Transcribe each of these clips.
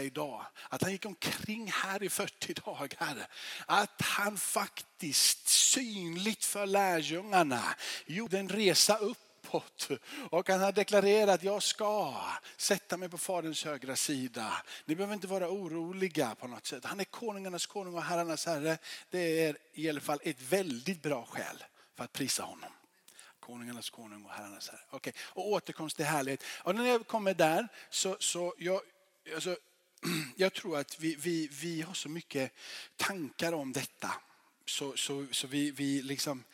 idag. Att han gick omkring här i 40 dagar. Att han faktiskt synligt för lärjungarna gjorde en resa uppåt. Och han har deklarerat jag ska sätta mig på faderns högra sida. Ni behöver inte vara oroliga på något sätt. Han är konungarnas konung och herrarnas herre. Det är i alla fall ett väldigt bra skäl för att prisa honom. Konungarnas konung och herrarnas herre. Okay. Och återkomst till härlighet. Och när jag kommer där så, så jag, alltså, jag tror att vi, vi, vi har så mycket tankar om detta. Så, så, så vi, vi, liksom,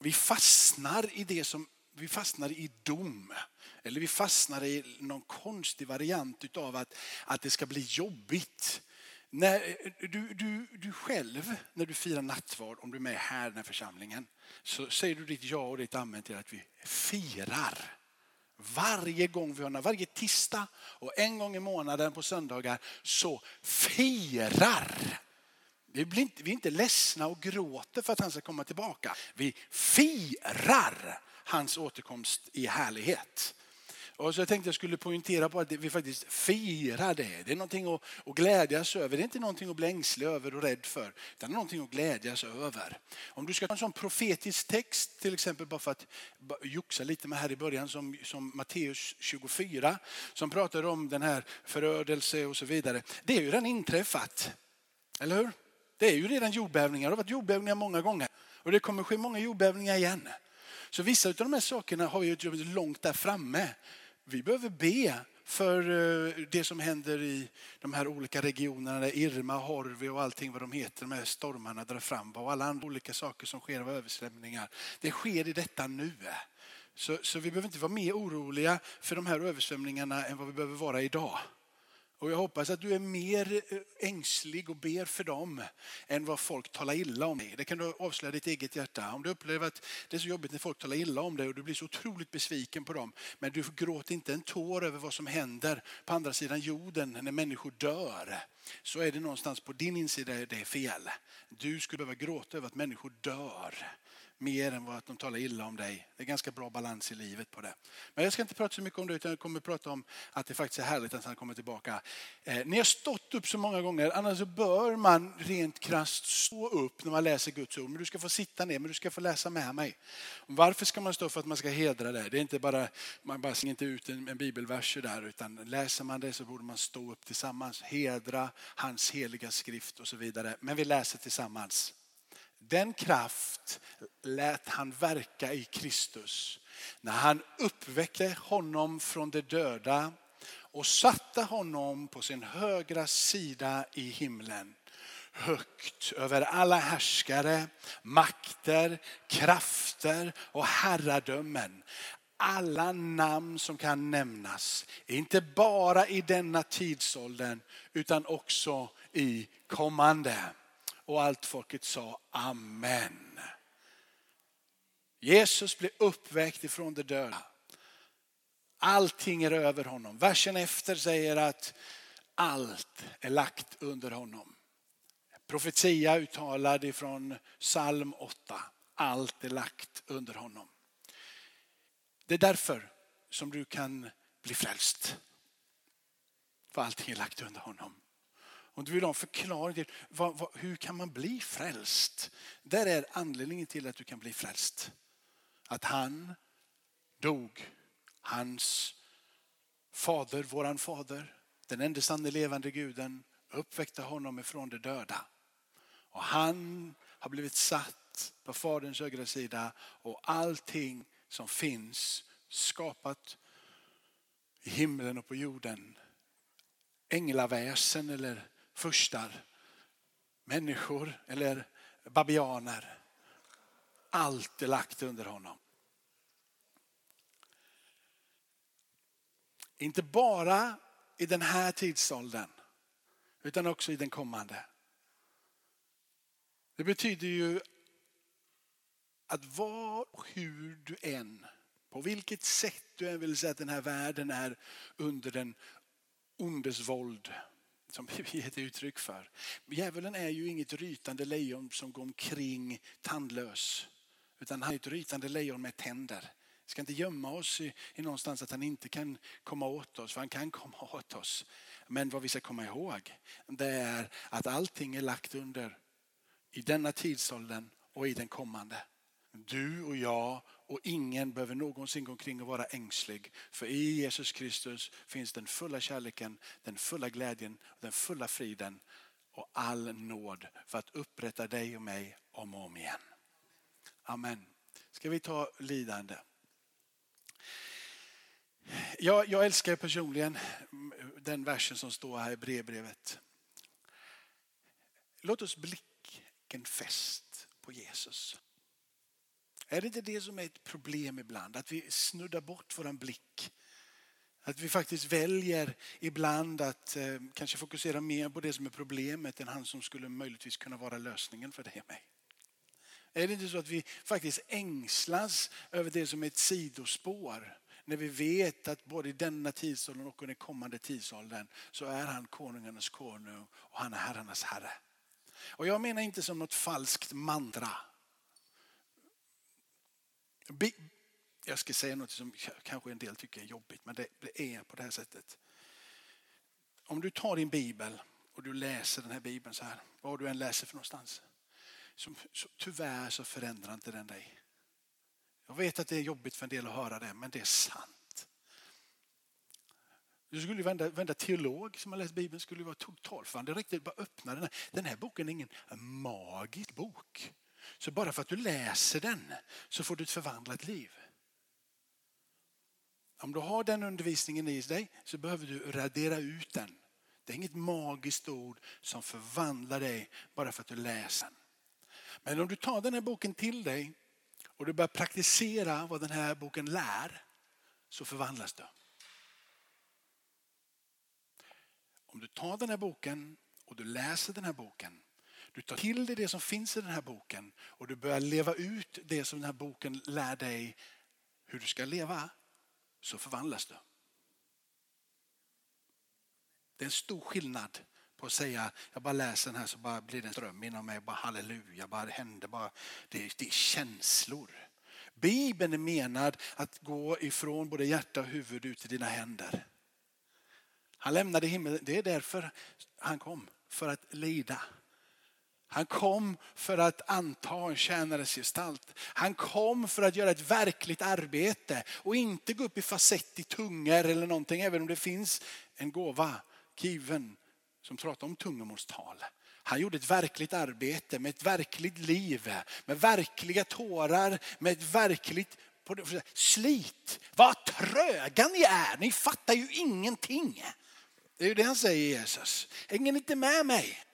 vi fastnar i det som vi fastnar i dom. Eller vi fastnar i någon konstig variant av att, att det ska bli jobbigt. När du, du, du själv, när du firar nattvard, om du är med här i den här församlingen, så säger du ditt ja och ditt amen till att vi firar. Varje gång vi har varje tisdag och en gång i månaden på söndagar så firar. Vi, blir inte, vi är inte ledsna och gråter för att han ska komma tillbaka. Vi firar hans återkomst i härlighet. Och så jag tänkte jag skulle poängtera på att vi faktiskt firar det. Det är någonting att, att glädjas över. Det är inte någonting att bli ängslig över och rädd för. Utan det är någonting att glädjas över. Om du ska ta en sån profetisk text till exempel bara för att joxa lite med här i början som, som Matteus 24 som pratar om den här förödelse och så vidare. Det är ju redan inträffat. Eller hur? Det är ju redan jordbävningar. Det har varit jordbävningar många gånger. Och det kommer ske många jordbävningar igen. Så vissa av de här sakerna har vi långt där framme. Vi behöver be för eh, det som händer i de här olika regionerna där Irma, Horvi och allting vad de heter, de här stormarna drar fram och alla andra olika saker som sker av översvämningar. Det sker i detta nu. Så, så vi behöver inte vara mer oroliga för de här översvämningarna än vad vi behöver vara idag. Och jag hoppas att du är mer eh, ängslig och ber för dem än vad folk talar illa om dig. Det kan du avslöja ditt eget hjärta. Om du upplever att det är så jobbigt när folk talar illa om dig och du blir så otroligt besviken på dem. Men du gråter inte en tår över vad som händer på andra sidan jorden när människor dör. Så är det någonstans på din insida det är fel. Du skulle behöva gråta över att människor dör mer än vad att de talar illa om dig. Det är ganska bra balans i livet på det. Men jag ska inte prata så mycket om det utan jag kommer prata om att det faktiskt är härligt att han kommer tillbaka. Eh, ni har stått upp så många gånger, annars bör man rent krast stå upp när man läser Guds ord. Men du ska få sitta ner, men du ska få läsa med mig. Varför ska man stå? För att man ska hedra det. Det är inte bara, man bara slänger inte ut en, en bibelvers där utan läser man det så borde man stå upp tillsammans, hedra hans heliga skrift och så vidare. Men vi läser tillsammans. Den kraft lät han verka i Kristus när han uppväckte honom från de döda och satte honom på sin högra sida i himlen. Högt över alla härskare, makter, krafter och herradömen. Alla namn som kan nämnas, inte bara i denna tidsåldern utan också i kommande. Och allt folket sa amen. Jesus blev uppväckt ifrån de döda. Allting är över honom. Versen efter säger att allt är lagt under honom. Profetia uttalad ifrån psalm 8. Allt är lagt under honom. Det är därför som du kan bli frälst. För allting är lagt under honom. Om du vill ha en förklaring till vad, vad, hur kan man bli frälst? Där är anledningen till att du kan bli frälst. Att han dog. Hans fader, våran fader, den enda sanne levande guden uppväckte honom ifrån de döda. Och han har blivit satt på faderns högra sida och allting som finns skapat i himlen och på jorden. Änglaväsen eller furstar, människor eller babianer. Allt är lagt under honom. Inte bara i den här tidsåldern utan också i den kommande. Det betyder ju att var och hur du än, på vilket sätt du än vill säga att den här världen är under den ondes våld som vi ger uttryck för. Djävulen är ju inget rytande lejon som går omkring tandlös. Utan han är ett rytande lejon med tänder. Vi ska inte gömma oss i, i någonstans att han inte kan komma åt oss, för han kan komma åt oss. Men vad vi ska komma ihåg, det är att allting är lagt under i denna tidsåldern och i den kommande. Du och jag och ingen behöver någonsin gå omkring och vara ängslig. För i Jesus Kristus finns den fulla kärleken, den fulla glädjen, den fulla friden och all nåd för att upprätta dig och mig om och om igen. Amen. Ska vi ta lidande? Jag, jag älskar personligen den versen som står här i brevbrevet. Låt oss blicken fäst på Jesus. Är det inte det som är ett problem ibland? Att vi snuddar bort våran blick. Att vi faktiskt väljer ibland att eh, kanske fokusera mer på det som är problemet än han som skulle möjligtvis kunna vara lösningen för dig och mig. Är det inte så att vi faktiskt ängslas över det som är ett sidospår? När vi vet att både i denna tidsåldern och i den kommande tidsåldern så är han konungarnas konung och han är herrarnas herre. Och jag menar inte som något falskt mantra. Jag ska säga något som kanske en del tycker är jobbigt, men det, är på det här sättet. Om du tar din bibel och du läser den här bibeln så här, vad du än läser för någonstans. Så, så, tyvärr så förändrar inte den dig. Jag vet att det är jobbigt för en del att höra det, men det är sant. Du skulle vända, vända teolog som har läst Bibeln skulle vara totalt Det Det räckte bara öppna den här. Den här boken är ingen magisk bok. Så bara för att du läser den så får du ett förvandlat liv. Om du har den undervisningen i dig så behöver du radera ut den. Det är inget magiskt ord som förvandlar dig bara för att du läser den. Men om du tar den här boken till dig och du börjar praktisera vad den här boken lär så förvandlas du. Om du tar den här boken och du läser den här boken du tar till dig det som finns i den här boken och du börjar leva ut det som den här boken lär dig hur du ska leva så förvandlas du. Det är en stor skillnad på att säga jag bara läser den här så bara blir det en ström inom mig. Bara halleluja, bara det händer. Bara, det, det är känslor. Bibeln är menad att gå ifrån både hjärta och huvud ut i dina händer. Han lämnade himlen, det är därför han kom, för att lida. Han kom för att anta en tjänares gestalt. Han kom för att göra ett verkligt arbete och inte gå upp i facett i tungor eller någonting, även om det finns en gåva given som pratar om tungomålstal. Han gjorde ett verkligt arbete med ett verkligt liv, med verkliga tårar, med ett verkligt slit. Vad tröga ni är, ni fattar ju ingenting. Det är ju det han säger Jesus. Hänger ni inte med mig?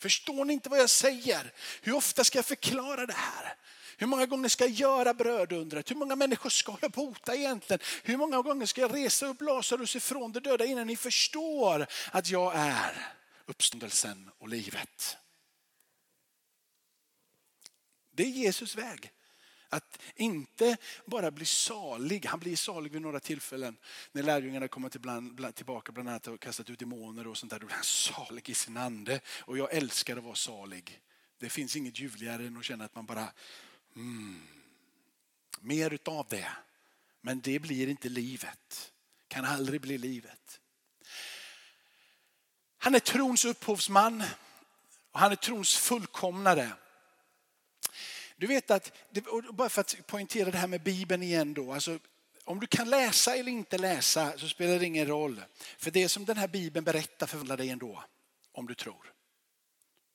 Förstår ni inte vad jag säger? Hur ofta ska jag förklara det här? Hur många gånger ska jag göra brödundret? Hur många människor ska jag bota egentligen? Hur många gånger ska jag resa upp Lazarus ifrån de döda innan ni förstår att jag är uppståndelsen och livet? Det är Jesus väg. Att inte bara bli salig. Han blir salig vid några tillfällen. När lärjungarna kommer till bland, tillbaka bland annat och kastat ut demoner och sånt där. Då blir han salig i sin ande. Och jag älskar att vara salig. Det finns inget ljuvligare än att känna att man bara, mm, mer utav det. Men det blir inte livet. Kan aldrig bli livet. Han är trons upphovsman och han är trons fullkomnare. Du vet att, bara för att poängtera det här med Bibeln igen då. Alltså, om du kan läsa eller inte läsa så spelar det ingen roll. För det som den här Bibeln berättar förvandlar dig ändå. Om du tror.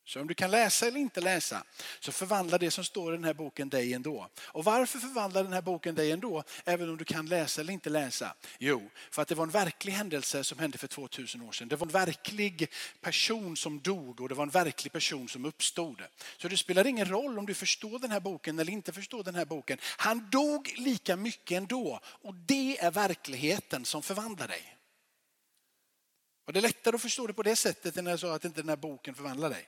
Så om du kan läsa eller inte läsa så förvandlar det som står i den här boken dig ändå. Och varför förvandlar den här boken dig ändå, även om du kan läsa eller inte läsa? Jo, för att det var en verklig händelse som hände för 2000 år sedan. Det var en verklig person som dog och det var en verklig person som uppstod. Så det spelar ingen roll om du förstår den här boken eller inte förstår den här boken. Han dog lika mycket ändå och det är verkligheten som förvandlar dig. Och det är lättare att förstå det på det sättet än när jag sa att inte den här boken förvandlar dig.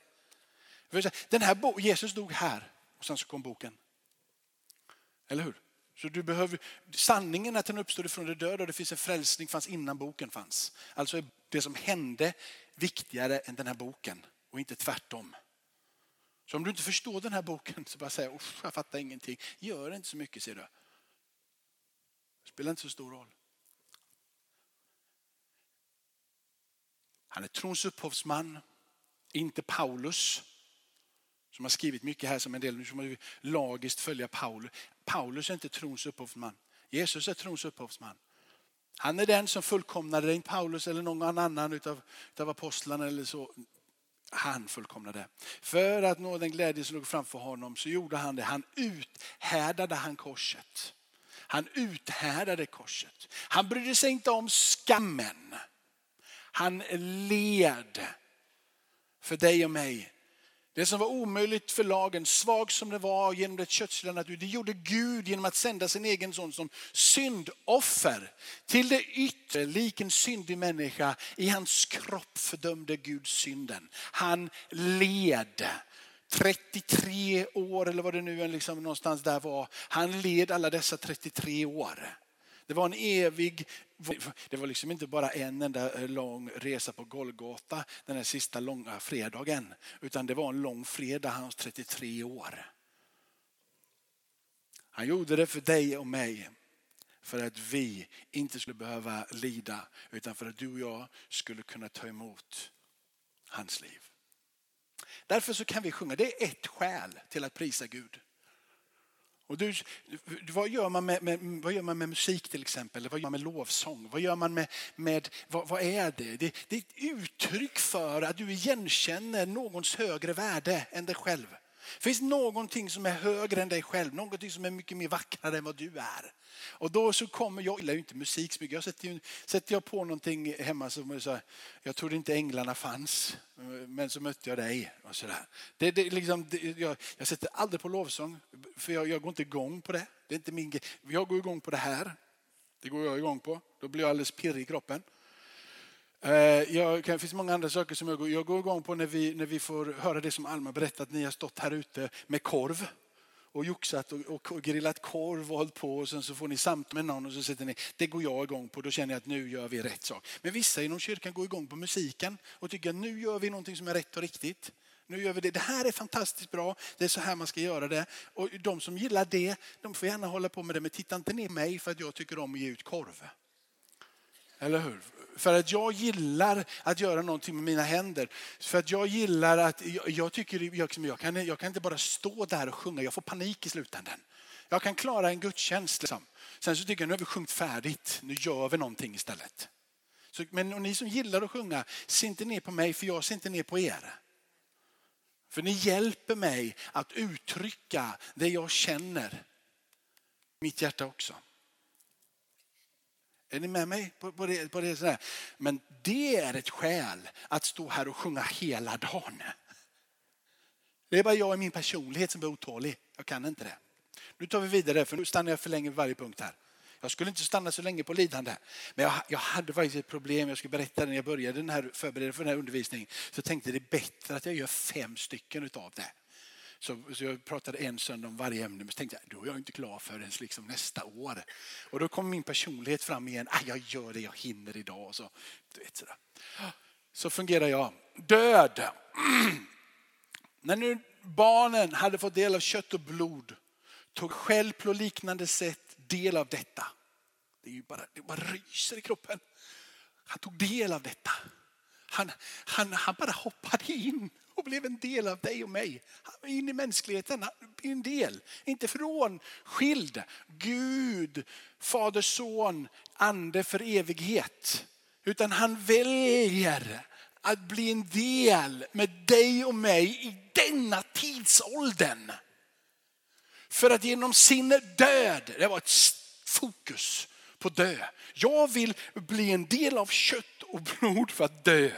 Den här Jesus dog här och sen så kom boken. Eller hur? Så du behöver, sanningen att han uppstod från de döda och det finns en frälsning fanns innan boken fanns. Alltså är det som hände viktigare än den här boken och inte tvärtom. Så om du inte förstår den här boken så bara säga, jag fattar ingenting. Gör inte så mycket ser du. Det spelar inte så stor roll. Han är trons upphovsman, inte Paulus som har skrivit mycket här som en del nu som lagiskt följa Paulus. Paulus är inte trons upphovsman. Jesus är trons upphovsman. Han är den som fullkomnade det, inte Paulus eller någon annan utav, utav apostlarna eller så. Han fullkomnade. För att nå den glädje som låg framför honom så gjorde han det. Han uthärdade han korset. Han uthärdade korset. Han brydde sig inte om skammen. Han led för dig och mig det som var omöjligt för lagen, svag som det var genom det kötsliga natur, det gjorde Gud genom att sända sin egen son som syndoffer. Till det yttre, lik en syndig människa, i hans kropp fördömde Gud synden. Han led. 33 år eller vad det nu liksom någonstans där var. Han led alla dessa 33 år. Det var en evig, det var liksom inte bara en enda eh, lång resa på Golgata den här sista långa fredagen. Utan det var en lång fredag, hans 33 år. Han gjorde det för dig och mig. För att vi inte skulle behöva lida utan för att du och jag skulle kunna ta emot hans liv. Därför så kan vi sjunga, det är ett skäl till att prisa Gud. Och du, vad, gör man med, med, vad gör man med musik till exempel? Vad gör man med lovsång? Vad gör man med, med vad, vad är det? det? det? är ett uttryck för att du igenkänner någons högre värde än dig själv. Det finns någonting som är högre än dig själv, någonting som är mycket mer vackrare än vad du är. Och då så kommer, jag gillar ju inte musik så mycket, jag sätter, sätter jag på någonting hemma som så jag trodde inte änglarna fanns, men så mötte jag dig. Och så där. Det, det, liksom, det, jag, jag sätter aldrig på lovsång, för jag, jag går inte igång på det. det är inte min, jag går igång på det här, det går jag igång på, då blir jag alldeles pirrig i kroppen. Eh, jag, det finns många andra saker som jag går, jag går igång på när vi, när vi får höra det som Alma berättat. Ni har stått här ute med korv och joxat och, och, grillat korv och hållit på och sen så får ni samtal med någon och så sitter ni. Det går jag igång på, då känner jag att nu gör vi rätt sak. Men vissa inom kyrkan går igång på musiken och tycker att nu gör vi någonting som är rätt och riktigt. Nu gör vi det. Det här är fantastiskt bra. Det är så här man ska göra det. Och de som gillar det, de får gärna hålla på med det. Men titta inte ner mig för att jag tycker om att ge ut korv. Eller hur? För att jag gillar att göra någonting med mina händer. För att jag gillar att, jag, jag tycker, jag, liksom, jag, kan, jag kan inte bara stå där och sjunga, jag får panik i slutändan. Jag kan klara en gudstjänst. Liksom. Sen så tycker jag nu har vi sjungit färdigt, nu gör vi någonting istället. Så, men ni som gillar att sjunga, se inte ner på mig för jag ser inte ner på er. För ni hjälper mig att uttrycka det jag känner. Mitt hjärta också. Är ni med mig på, på det? På det sådär? Men det är ett skäl att stå här och sjunga hela dagen. Det är bara jag i min personlighet som är otålig. Jag kan inte det. Nu tar vi vidare för nu stannar jag för länge vid varje punkt här. Jag skulle inte stanna så länge på lidande. Men jag, jag hade faktiskt ett problem. Jag ska berätta när jag började den här, förbereda för den här undervisningen. Så jag tänkte det är bättre att jag gör fem stycken utav det. Så, så jag pratade en söndag om varje ämne, men så tänkte jag då är jag inte klar förrän liksom nästa år. Och då kom min personlighet fram igen. Ah, jag gör det jag hinner idag. Så, du vet, sådär. så fungerar jag. Död. När nu barnen hade fått del av kött och blod tog själv på liknande sätt del av detta. Det, är ju bara, det bara ryser i kroppen. Han tog del av detta. Han, han, han bara hoppade in och blev en del av dig och mig. Han var in i mänskligheten, en del. Inte från skild. Gud, Fader, Son, Ande för evighet. Utan han väljer att bli en del med dig och mig i denna tidsåldern. För att genom sin död, det var ett fokus på dö. Jag vill bli en del av kött och blod för att dö.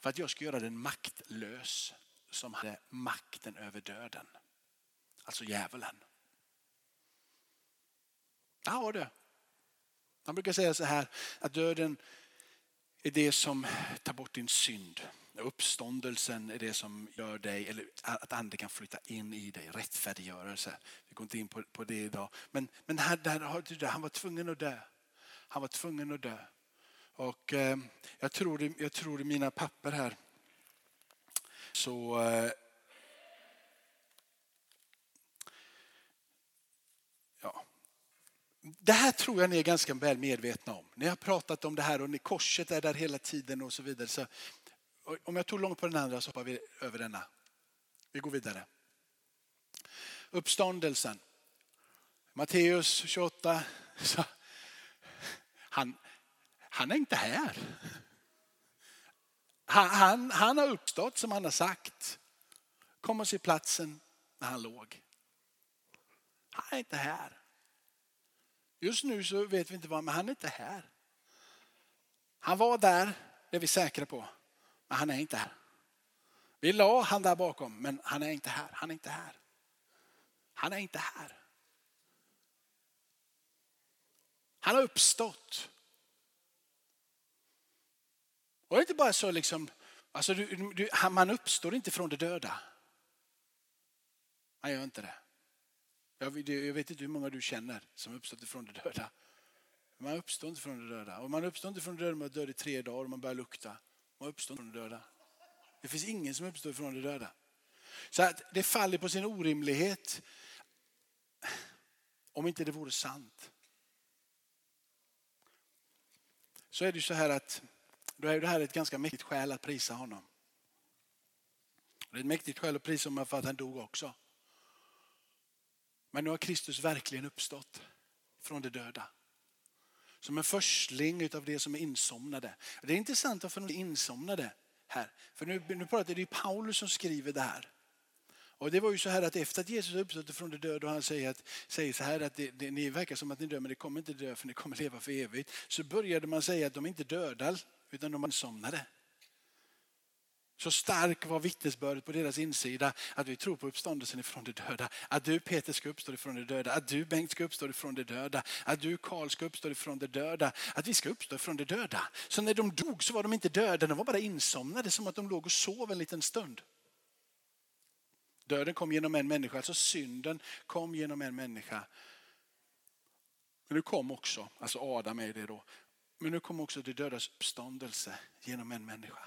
För att jag ska göra den maktlös som hade makten över döden. Alltså djävulen. Ja, du. Man brukar säga så här att döden är det som tar bort din synd. Uppståndelsen är det som gör dig, eller att anden kan flytta in i dig, rättfärdiggörelse. Vi går inte in på, på det idag. Men, men här, där, han var tvungen att dö. Han var tvungen att dö. Och eh, jag, tror, jag tror i mina papper här så eh, Det här tror jag ni är ganska väl medvetna om. Ni har pratat om det här och ni, korset är där hela tiden och så vidare. Så, om jag tog långt på den andra så hoppar vi över denna. Vi går vidare. Uppståndelsen. Matteus 28. Så, han, han är inte här. Han, han, han har uppstått som han har sagt. Kom och se platsen när han låg. Han är inte här. Just nu så vet vi inte vad, men han är inte här. Han var där, det är vi säkra på. Men han är inte här. Vi la han där bakom, men han är inte här. Han är inte här. Han är inte här. Han har uppstått. Och det är inte bara så liksom, alltså du, du, man uppstår inte från det döda. Man gör inte det. Jag, jag vet inte hur många du känner som uppstått ifrån det döda. Man uppstår inte från det döda. Och man uppstår inte från det döda man att död i tre dagar och man börjar lukta. Man uppstår från det döda. Det finns ingen som uppstår från det döda. Så att det faller på sin orimlighet om inte det vore sant. Så är det så här att då är det här ett ganska mäktigt skäl att prisa honom. Det är ett mäktigt skäl att prisa honom för att han dog också. Men nu har Kristus verkligen uppstått från de döda. Som en förstling av det som är insomnade. Det är intressant varför de är insomnade här. För nu, nu pratar det är Paulus som skriver det här. Och det var ju så här att efter att Jesus uppstått från de döda och han säger, att, säger så här att det, det, ni verkar som att ni dör men det kommer inte dö för ni kommer leva för evigt. Så började man säga att de inte döda utan de insomnade. Så stark var vittnesbördet på deras insida att vi tror på uppståndelsen ifrån de döda. Att du Peter ska uppstå ifrån de döda, att du Bengt ska uppstå ifrån de döda, att du Karl ska uppstå ifrån de döda, att vi ska uppstå ifrån de döda. Så när de dog så var de inte döda, de var bara insomnade som att de låg och sov en liten stund. Döden kom genom en människa, alltså synden kom genom en människa. Men nu kom också, alltså Adam är det då, men nu kom också de dödas uppståndelse genom en människa.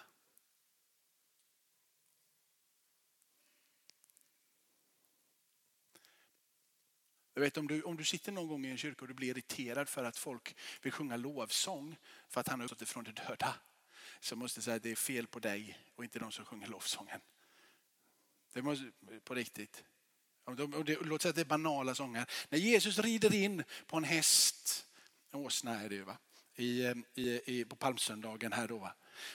Jag vet om du, om du sitter någon gång i en kyrka och du blir irriterad för att folk vill sjunga lovsång för att han har uppstått ifrån de döda. Så måste jag säga att det är fel på dig och inte de som sjunger lovsången. Det måste, på riktigt. låt säga att det är banala sånger. När Jesus rider in på en häst, en åsna är det ju va? I, i, i, på palmsöndagen här då.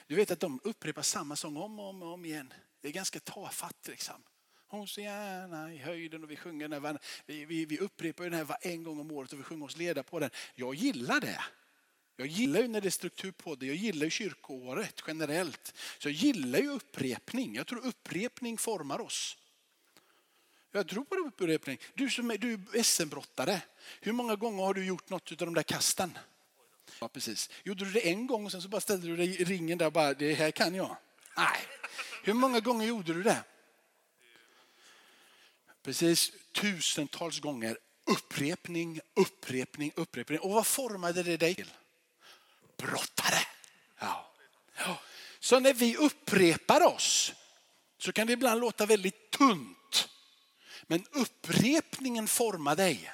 Du vet att de upprepar samma sång om och om, om igen. Det är ganska tafatt liksom. Hosianna i höjden och vi sjunger den. Vi, vi, vi upprepar den här en gång om året och vi sjunger oss leda på den. Jag gillar det. Jag gillar ju när det är struktur på det. Jag gillar ju kyrkoåret generellt. Så jag gillar ju upprepning. Jag tror upprepning formar oss. Jag tror på upprepning. Du som är, du är SM-brottare. Hur många gånger har du gjort något av de där kasten? Ja, precis. Gjorde du det en gång och sen så bara ställde du dig i ringen där och bara, det här kan jag. Nej. Hur många gånger gjorde du det? Precis tusentals gånger. Upprepning, upprepning, upprepning. Och vad formade det dig till? Brottare. Ja. ja. Så när vi upprepar oss så kan det ibland låta väldigt tunt. Men upprepningen formar dig.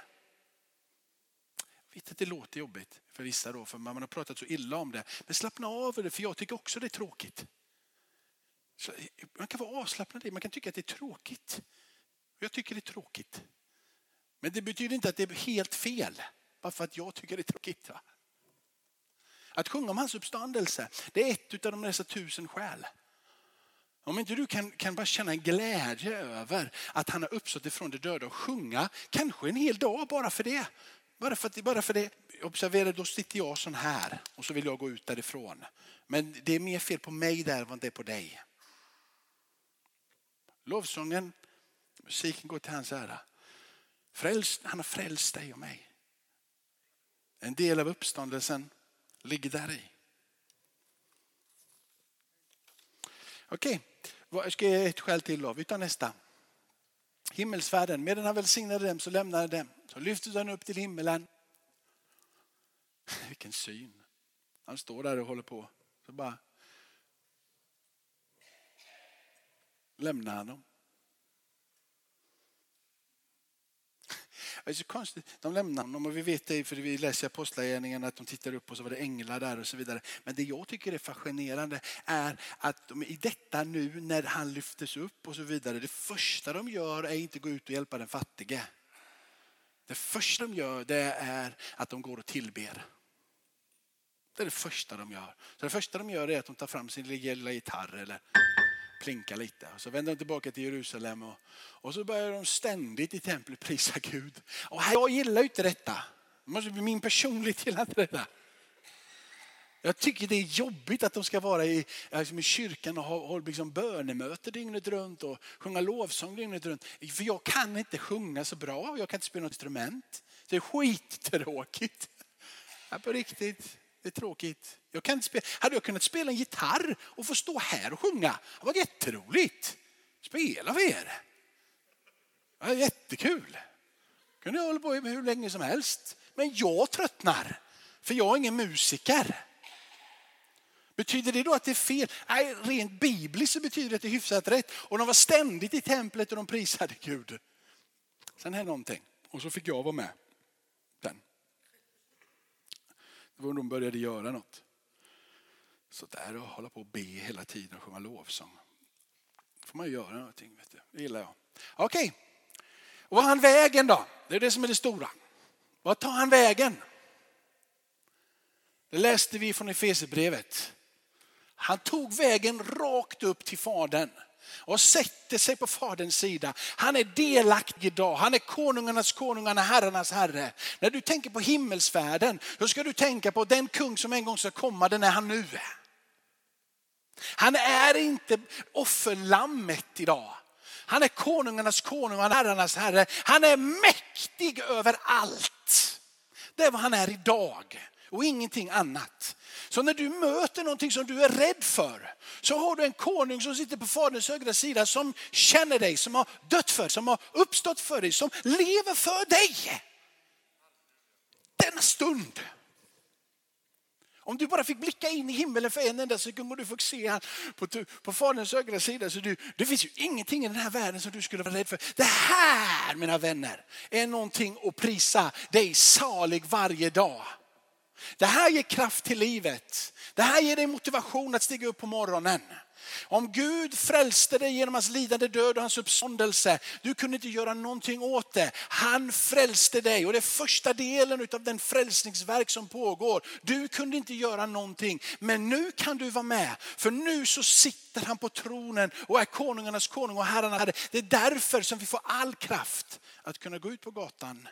Jag vet att det låter jobbigt för vissa då, för man har pratat så illa om det. Men slappna av det, för jag tycker också det är tråkigt. Så man kan vara avslappnad i man kan tycka att det är tråkigt. Jag tycker det är tråkigt. Men det betyder inte att det är helt fel. Bara för att jag tycker det är tråkigt. Va? Att sjunga om hans uppståndelse, det är ett av de dessa tusen skäl. Om inte du kan, kan bara känna en glädje över att han har uppstått ifrån de döda och sjunga, kanske en hel dag bara för det. Bara för, att, bara för det. Observera, då sitter jag sån här och så vill jag gå ut därifrån. Men det är mer fel på mig där än det är på dig. Lovsången Musiken går till hans ära. Frälst, han har frälst dig och mig. En del av uppståndelsen ligger där i. Okej, okay. ska ge ett skäl till då? Vi tar nästa. Himmelsfärden, medan han välsignade dem så lämnade dem. Så lyftes han upp till himmelen. Vilken syn. Han står där och håller på. Så bara lämnar han dem. Det är så konstigt. De lämnar honom och vi vet det för vi läser apostlagärningarna att de tittar upp och så var det änglar där och så vidare. Men det jag tycker är fascinerande är att de, i detta nu när han lyftes upp och så vidare. Det första de gör är inte gå ut och hjälpa den fattige. Det första de gör det är att de går och tillber. Det är det första de gör. Så det första de gör är att de tar fram sin lilla gitarr eller plinkar lite. Och så vänder de tillbaka till Jerusalem och, och så börjar de ständigt i templet prisa Gud. Och jag gillar ju inte detta. Min personlighet gillar inte detta. Jag tycker det är jobbigt att de ska vara i, eh, liksom i kyrkan och ha, ha liksom bönemöte dygnet runt och sjunga lovsång dygnet runt. För jag kan inte sjunga så bra, jag kan inte spela något instrument. Det är skittråkigt. Ja, på riktigt. Det är tråkigt. Jag kan inte spela. Hade jag kunnat spela en gitarr och få stå här och sjunga, det var jätteroligt. Spela för er. Det var jättekul. kunde jag hålla på med hur länge som helst. Men jag tröttnar, för jag är ingen musiker. Betyder det då att det är fel? Nej, rent bibliskt så betyder det att det är hyfsat rätt. Och de var ständigt i templet och de prisade Gud. Sen hände någonting och så fick jag vara med. Sen. Det var när de började göra något. Så där och hålla på och be hela tiden och sjunga lovsång. Då får man göra någonting. Vet du. Det gillar jag. Okej, okay. och var han vägen då? Det är det som är det stora. Vad tar han vägen? Det läste vi från Efesierbrevet. Han tog vägen rakt upp till Fadern och sätter sig på Faderns sida. Han är delaktig idag. Han är konungarnas konung, han är herrarnas herre. När du tänker på himmelsfärden, då ska du tänka på den kung som en gång ska komma, den är han nu. Han är inte offerlammet idag. Han är konungarnas konung, han är herrarnas herre. Han är mäktig över allt. Det är vad han är idag och ingenting annat. Så när du möter någonting som du är rädd för så har du en konung som sitter på faderns högra sida som känner dig, som har dött för dig, som har uppstått för dig, som lever för dig. Denna stund. Om du bara fick blicka in i himmelen för en enda sekund och du fick se han på, på faderns högra sida. Så du, det finns ju ingenting i den här världen som du skulle vara rädd för. Det här mina vänner är någonting att prisa dig salig varje dag. Det här ger kraft till livet. Det här ger dig motivation att stiga upp på morgonen. Om Gud frälste dig genom hans lidande död och hans uppståndelse, du kunde inte göra någonting åt det. Han frälste dig och det är första delen av den frälsningsverk som pågår. Du kunde inte göra någonting, men nu kan du vara med. För nu så sitter han på tronen och är konungarnas konung och herrarna herre. Det är därför som vi får all kraft att kunna gå ut på gatan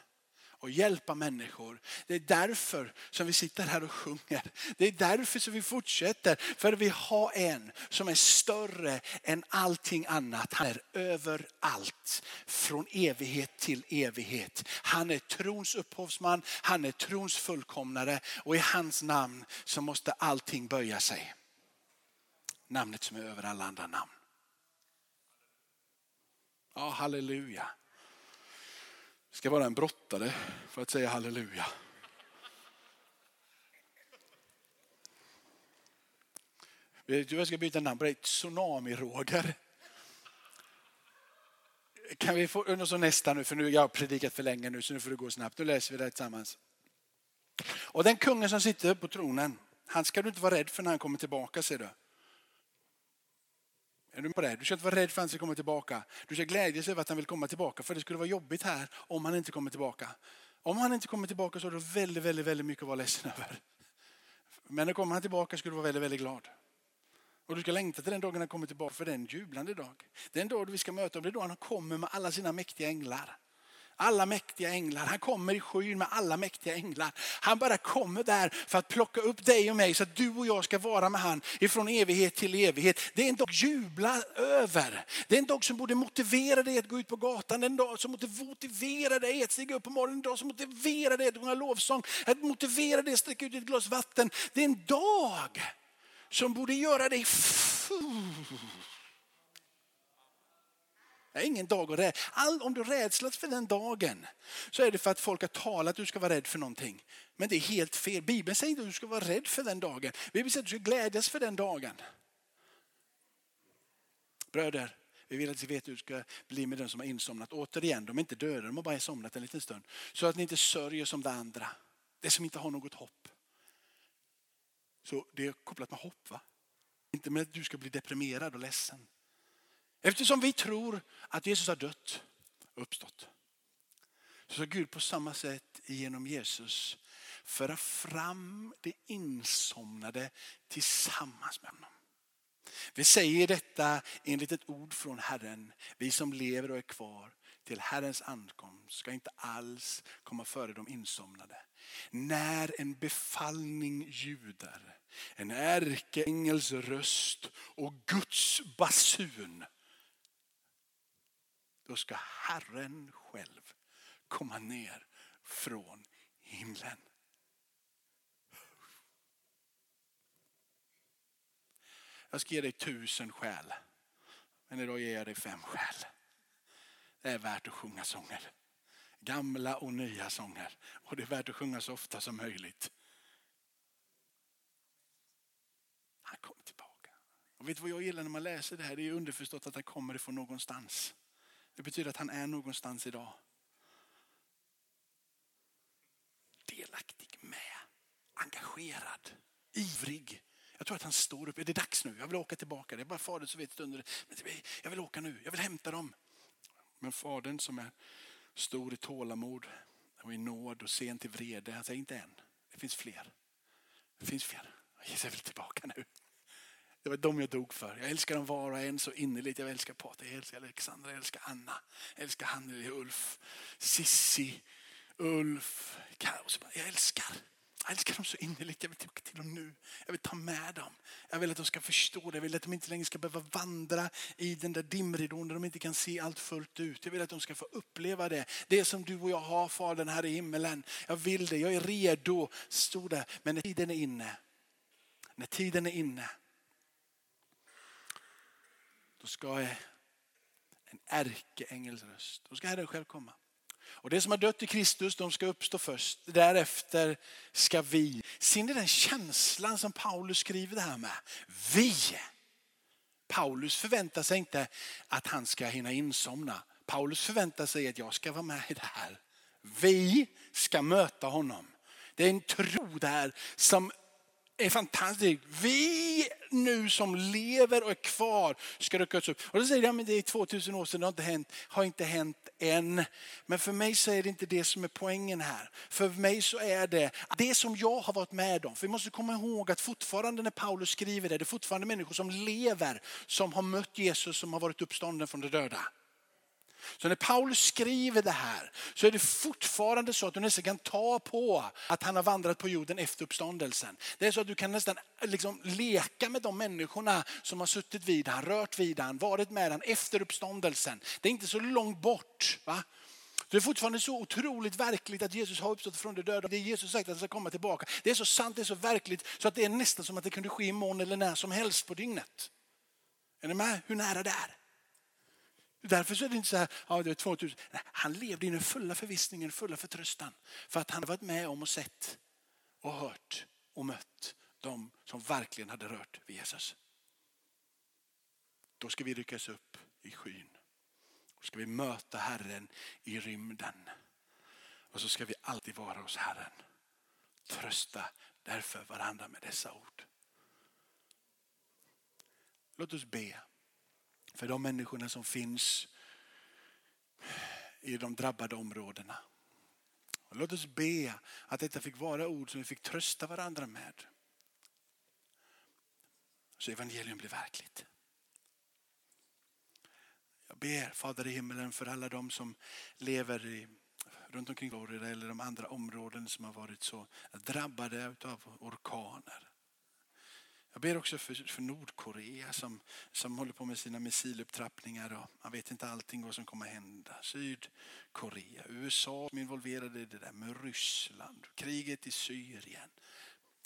och hjälpa människor. Det är därför som vi sitter här och sjunger. Det är därför som vi fortsätter. För vi har en som är större än allting annat. Han är överallt. Från evighet till evighet. Han är trons upphovsman, han är trons fullkomnare och i hans namn så måste allting böja sig. Namnet som är över alla andra namn. Ja, halleluja ska vara en brottare för att säga halleluja. Jag ska byta namn på dig, Tsunami-Roger. Kan vi få något nästa nu, för nu jag har predikat för länge nu så nu får det gå snabbt. Nu läser vi det tillsammans. Och den kungen som sitter på tronen, han ska du inte vara rädd för när han kommer tillbaka ser du. Är du på det? Du ska inte vara rädd för att han ska komma tillbaka. Du ska glädjas över att han vill komma tillbaka. För det skulle vara jobbigt här om han inte kommer tillbaka. Om han inte kommer tillbaka så har du väldigt, väldigt, väldigt mycket att vara ledsen över. Men när kommer han tillbaka ska du vara väldigt, väldigt glad. Och du ska längta till den dagen han kommer tillbaka för det är en jublande dag. Den dag vi ska möta honom. Det är då han kommer med alla sina mäktiga änglar alla mäktiga änglar. Han kommer i skyn med alla mäktiga änglar. Han bara kommer där för att plocka upp dig och mig så att du och jag ska vara med han ifrån evighet till evighet. Det är en dag att jubla över. Det är en dag som borde motivera dig att gå ut på gatan. Det är en dag som borde motivera dig att stiga upp på morgonen. En dag som motiverar dig att sjunga lovsång. Att motivera dig att sträcka ut ett glas vatten. Det är en dag som borde göra dig det är ingen dag att rädd. All, om du rädslas för den dagen så är det för att folk har talat att du ska vara rädd för någonting. Men det är helt fel. Bibeln säger inte att du ska vara rädd för den dagen. Bibeln säger att du ska glädjas för den dagen. Bröder, Vi vill att ni vet hur det ska bli med den som har insomnat. Återigen, de är inte döda, de har bara somnat en liten stund. Så att ni inte sörjer som det andra. Det som inte har något hopp. Så det är kopplat med hopp va? Inte med att du ska bli deprimerad och ledsen. Eftersom vi tror att Jesus har dött och uppstått. Så ska Gud på samma sätt genom Jesus föra fram det insomnade tillsammans med honom. Vi säger detta enligt ett ord från Herren. Vi som lever och är kvar till Herrens ankomst ska inte alls komma före de insomnade. När en befallning ljuder, en ärkeängels röst och Guds basun. Då ska Herren själv komma ner från himlen. Jag ska ge dig tusen skäl. Men idag ger jag dig fem skäl. Det är värt att sjunga sånger. Gamla och nya sånger. Och det är värt att sjunga så ofta som möjligt. Han kommer tillbaka. Och vet du vad jag gillar när man läser det här? Det är underförstått att han kommer ifrån någonstans. Det betyder att han är någonstans idag. Delaktig med, engagerad, ivrig. Jag tror att han står upp. Är det dags nu? Jag vill åka tillbaka. Det är bara fadern som vet stunder. Jag vill åka nu. Jag vill hämta dem. Men fadern som är stor i tålamod och i nåd och sen till vrede. Han säger inte än. Det finns fler. Det finns fler. Jag vill tillbaka nu. Det var de jag dog för. Jag älskar dem var och en så innerligt. Jag älskar Patrik, jag älskar Alexandra, jag älskar Anna. Jag älskar Hanneli, Ulf, Sissi, Ulf, Kaos. Jag älskar. Jag älskar dem så innerligt. Jag vill tillbaka till dem nu. Jag vill ta med dem. Jag vill att de ska förstå det. Jag vill att de inte längre ska behöva vandra i den där dimridån där de inte kan se allt fullt ut. Jag vill att de ska få uppleva det. Det som du och jag har Fadern här i himmelen. Jag vill det. Jag är redo. Stod där. Men när tiden är inne. När tiden är inne. Då ska en ärkeängels röst. Då ska Herren själv komma. Och det som har dött i Kristus, de ska uppstå först. Därefter ska vi. Ser ni den känslan som Paulus skriver det här med? Vi. Paulus förväntar sig inte att han ska hinna insomna. Paulus förväntar sig att jag ska vara med i det här. Vi ska möta honom. Det är en tro där som är fantastisk. Vi som lever och är kvar ska ryckas upp. Och då säger jag, men det är 2000 år sedan, det har inte hänt, har inte hänt än. Men för mig så är det inte det som är poängen här. För mig så är det det som jag har varit med om. För vi måste komma ihåg att fortfarande när Paulus skriver det, det är fortfarande människor som lever, som har mött Jesus, som har varit uppstånden från de döda. Så när Paulus skriver det här så är det fortfarande så att du nästan kan ta på att han har vandrat på jorden efter uppståndelsen. Det är så att du kan nästan liksom leka med de människorna som har suttit vid han, rört vid han, varit med han efter uppståndelsen. Det är inte så långt bort. Va? Det är fortfarande så otroligt verkligt att Jesus har uppstått från de döda. Det är Jesus sagt att han ska komma tillbaka. Det är så sant, det är så verkligt så att det är nästan som att det kunde ske imorgon eller när som helst på dygnet. Är ni med hur nära det är? Därför så är det inte så här, ja det är 2000. Nej, han levde i den fulla förvissningen, fulla förtröstan. För att han har varit med om och sett och hört och mött de som verkligen hade rört vid Jesus. Då ska vi ryckas upp i skyn. Då ska vi möta Herren i rymden. Och så ska vi alltid vara hos Herren. Trösta därför varandra med dessa ord. Låt oss be för de människorna som finns i de drabbade områdena. Och låt oss be att detta fick vara ord som vi fick trösta varandra med. Så evangelium blir verkligt. Jag ber Fader i himmelen för alla de som lever i, runt omkring Florida eller de andra områden som har varit så drabbade av orkaner. Jag ber också för, för Nordkorea som, som håller på med sina missilupptrappningar och man vet inte allting vad som kommer att hända. Sydkorea, USA som är involverade i det där med Ryssland, kriget i Syrien.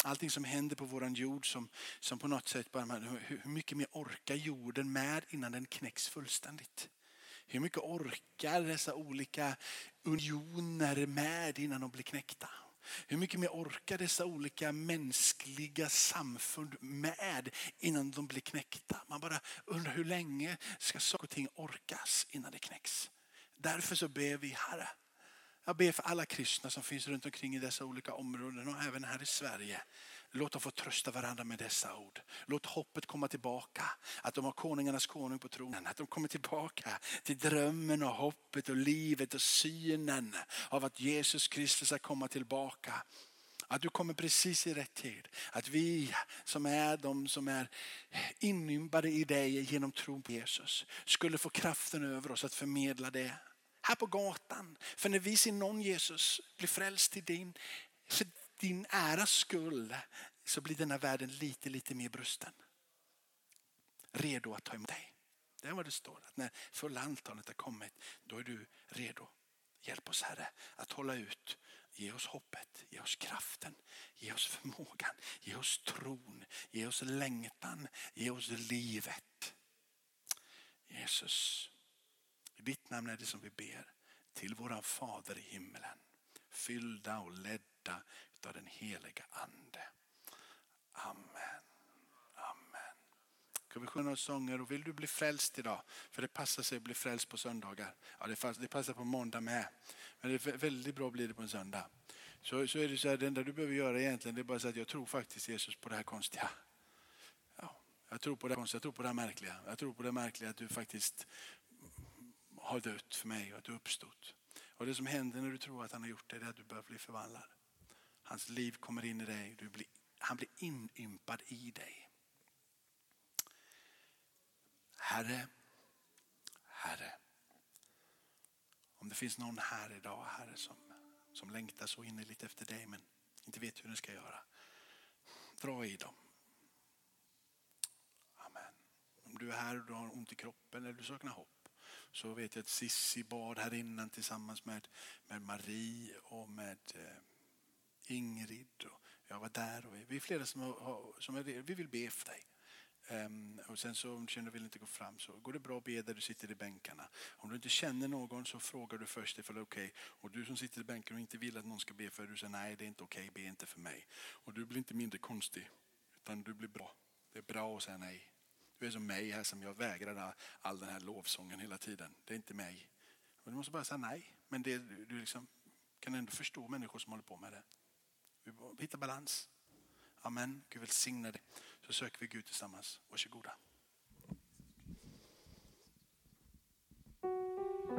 Allting som händer på våran jord som, som på något sätt bara, hur, hur mycket mer orkar jorden med innan den knäcks fullständigt? Hur mycket orkar dessa olika unioner med innan de blir knäckta? Hur mycket mer orkar dessa olika mänskliga samfund med innan de blir knäckta? Man bara undrar hur länge ska saker och ting orkas innan det knäcks? Därför så ber vi Herre. Jag ber för alla kristna som finns runt omkring i dessa olika områden och även här i Sverige. Låt dem få trösta varandra med dessa ord. Låt hoppet komma tillbaka. Att de har konungarnas konung på tronen. Att de kommer tillbaka till drömmen och hoppet och livet och synen av att Jesus Kristus ska komma tillbaka. Att du kommer precis i rätt tid. Att vi som är de som är inympade i dig genom tron på Jesus skulle få kraften över oss att förmedla det. Här på gatan. För när vi ser någon Jesus bli frälst till din, din äras skull så blir denna världen lite, lite mer brusten. Redo att ta emot dig. Det är vad det står. Att när fulla antalet har kommit, då är du redo. Hjälp oss Herre att hålla ut. Ge oss hoppet, ge oss kraften, ge oss förmågan, ge oss tron, ge oss längtan, ge oss livet. Jesus, i ditt namn är det som vi ber till våran Fader i himmelen. Fyllda och ledda av den heliga Ande. Amen. Amen. Ska vi sjunga några sånger och vill du bli frälst idag? För det passar sig att bli frälst på söndagar. Ja, det passar på måndag med. Men det är väldigt bra blir det på en söndag. Så, så är det så här, det enda du behöver göra egentligen det är bara att säga att jag tror faktiskt Jesus på det här konstiga. Ja, jag tror på det konstiga, jag tror på det här märkliga. Jag tror på det märkliga att du faktiskt har dött för mig och att du uppstått. Och det som händer när du tror att han har gjort det är att du börjar bli förvandlad. Hans liv kommer in i dig. Du blir, han blir inympad i dig. Herre, Herre. Om det finns någon här idag, Herre, som, som längtar så innerligt efter dig men inte vet hur den ska göra. Dra i dem. Amen. Om du är här och du har ont i kroppen eller du saknar hopp så vet jag att Sissi bad här innan tillsammans med, med Marie och med eh, Ingrid och jag var där och vi är flera som, har, som är, vi vill be för dig. Um, och sen så om du känner att du vill inte gå fram så går det bra att be där du sitter i bänkarna. Om du inte känner någon så frågar du först ifall det är okej. Okay. Och du som sitter i bänken och inte vill att någon ska be för dig, du säger nej det är inte okej, okay, be inte för mig. Och du blir inte mindre konstig utan du blir bra. Det är bra att säga nej. Du är som mig här som jag vägrar all den här lovsången hela tiden. Det är inte mig. Och du måste bara säga nej. Men det, du liksom kan ändå förstå människor som håller på med det. Vi hittar balans. Amen. Gud välsigne dig. Så söker vi Gud tillsammans. Varsågoda.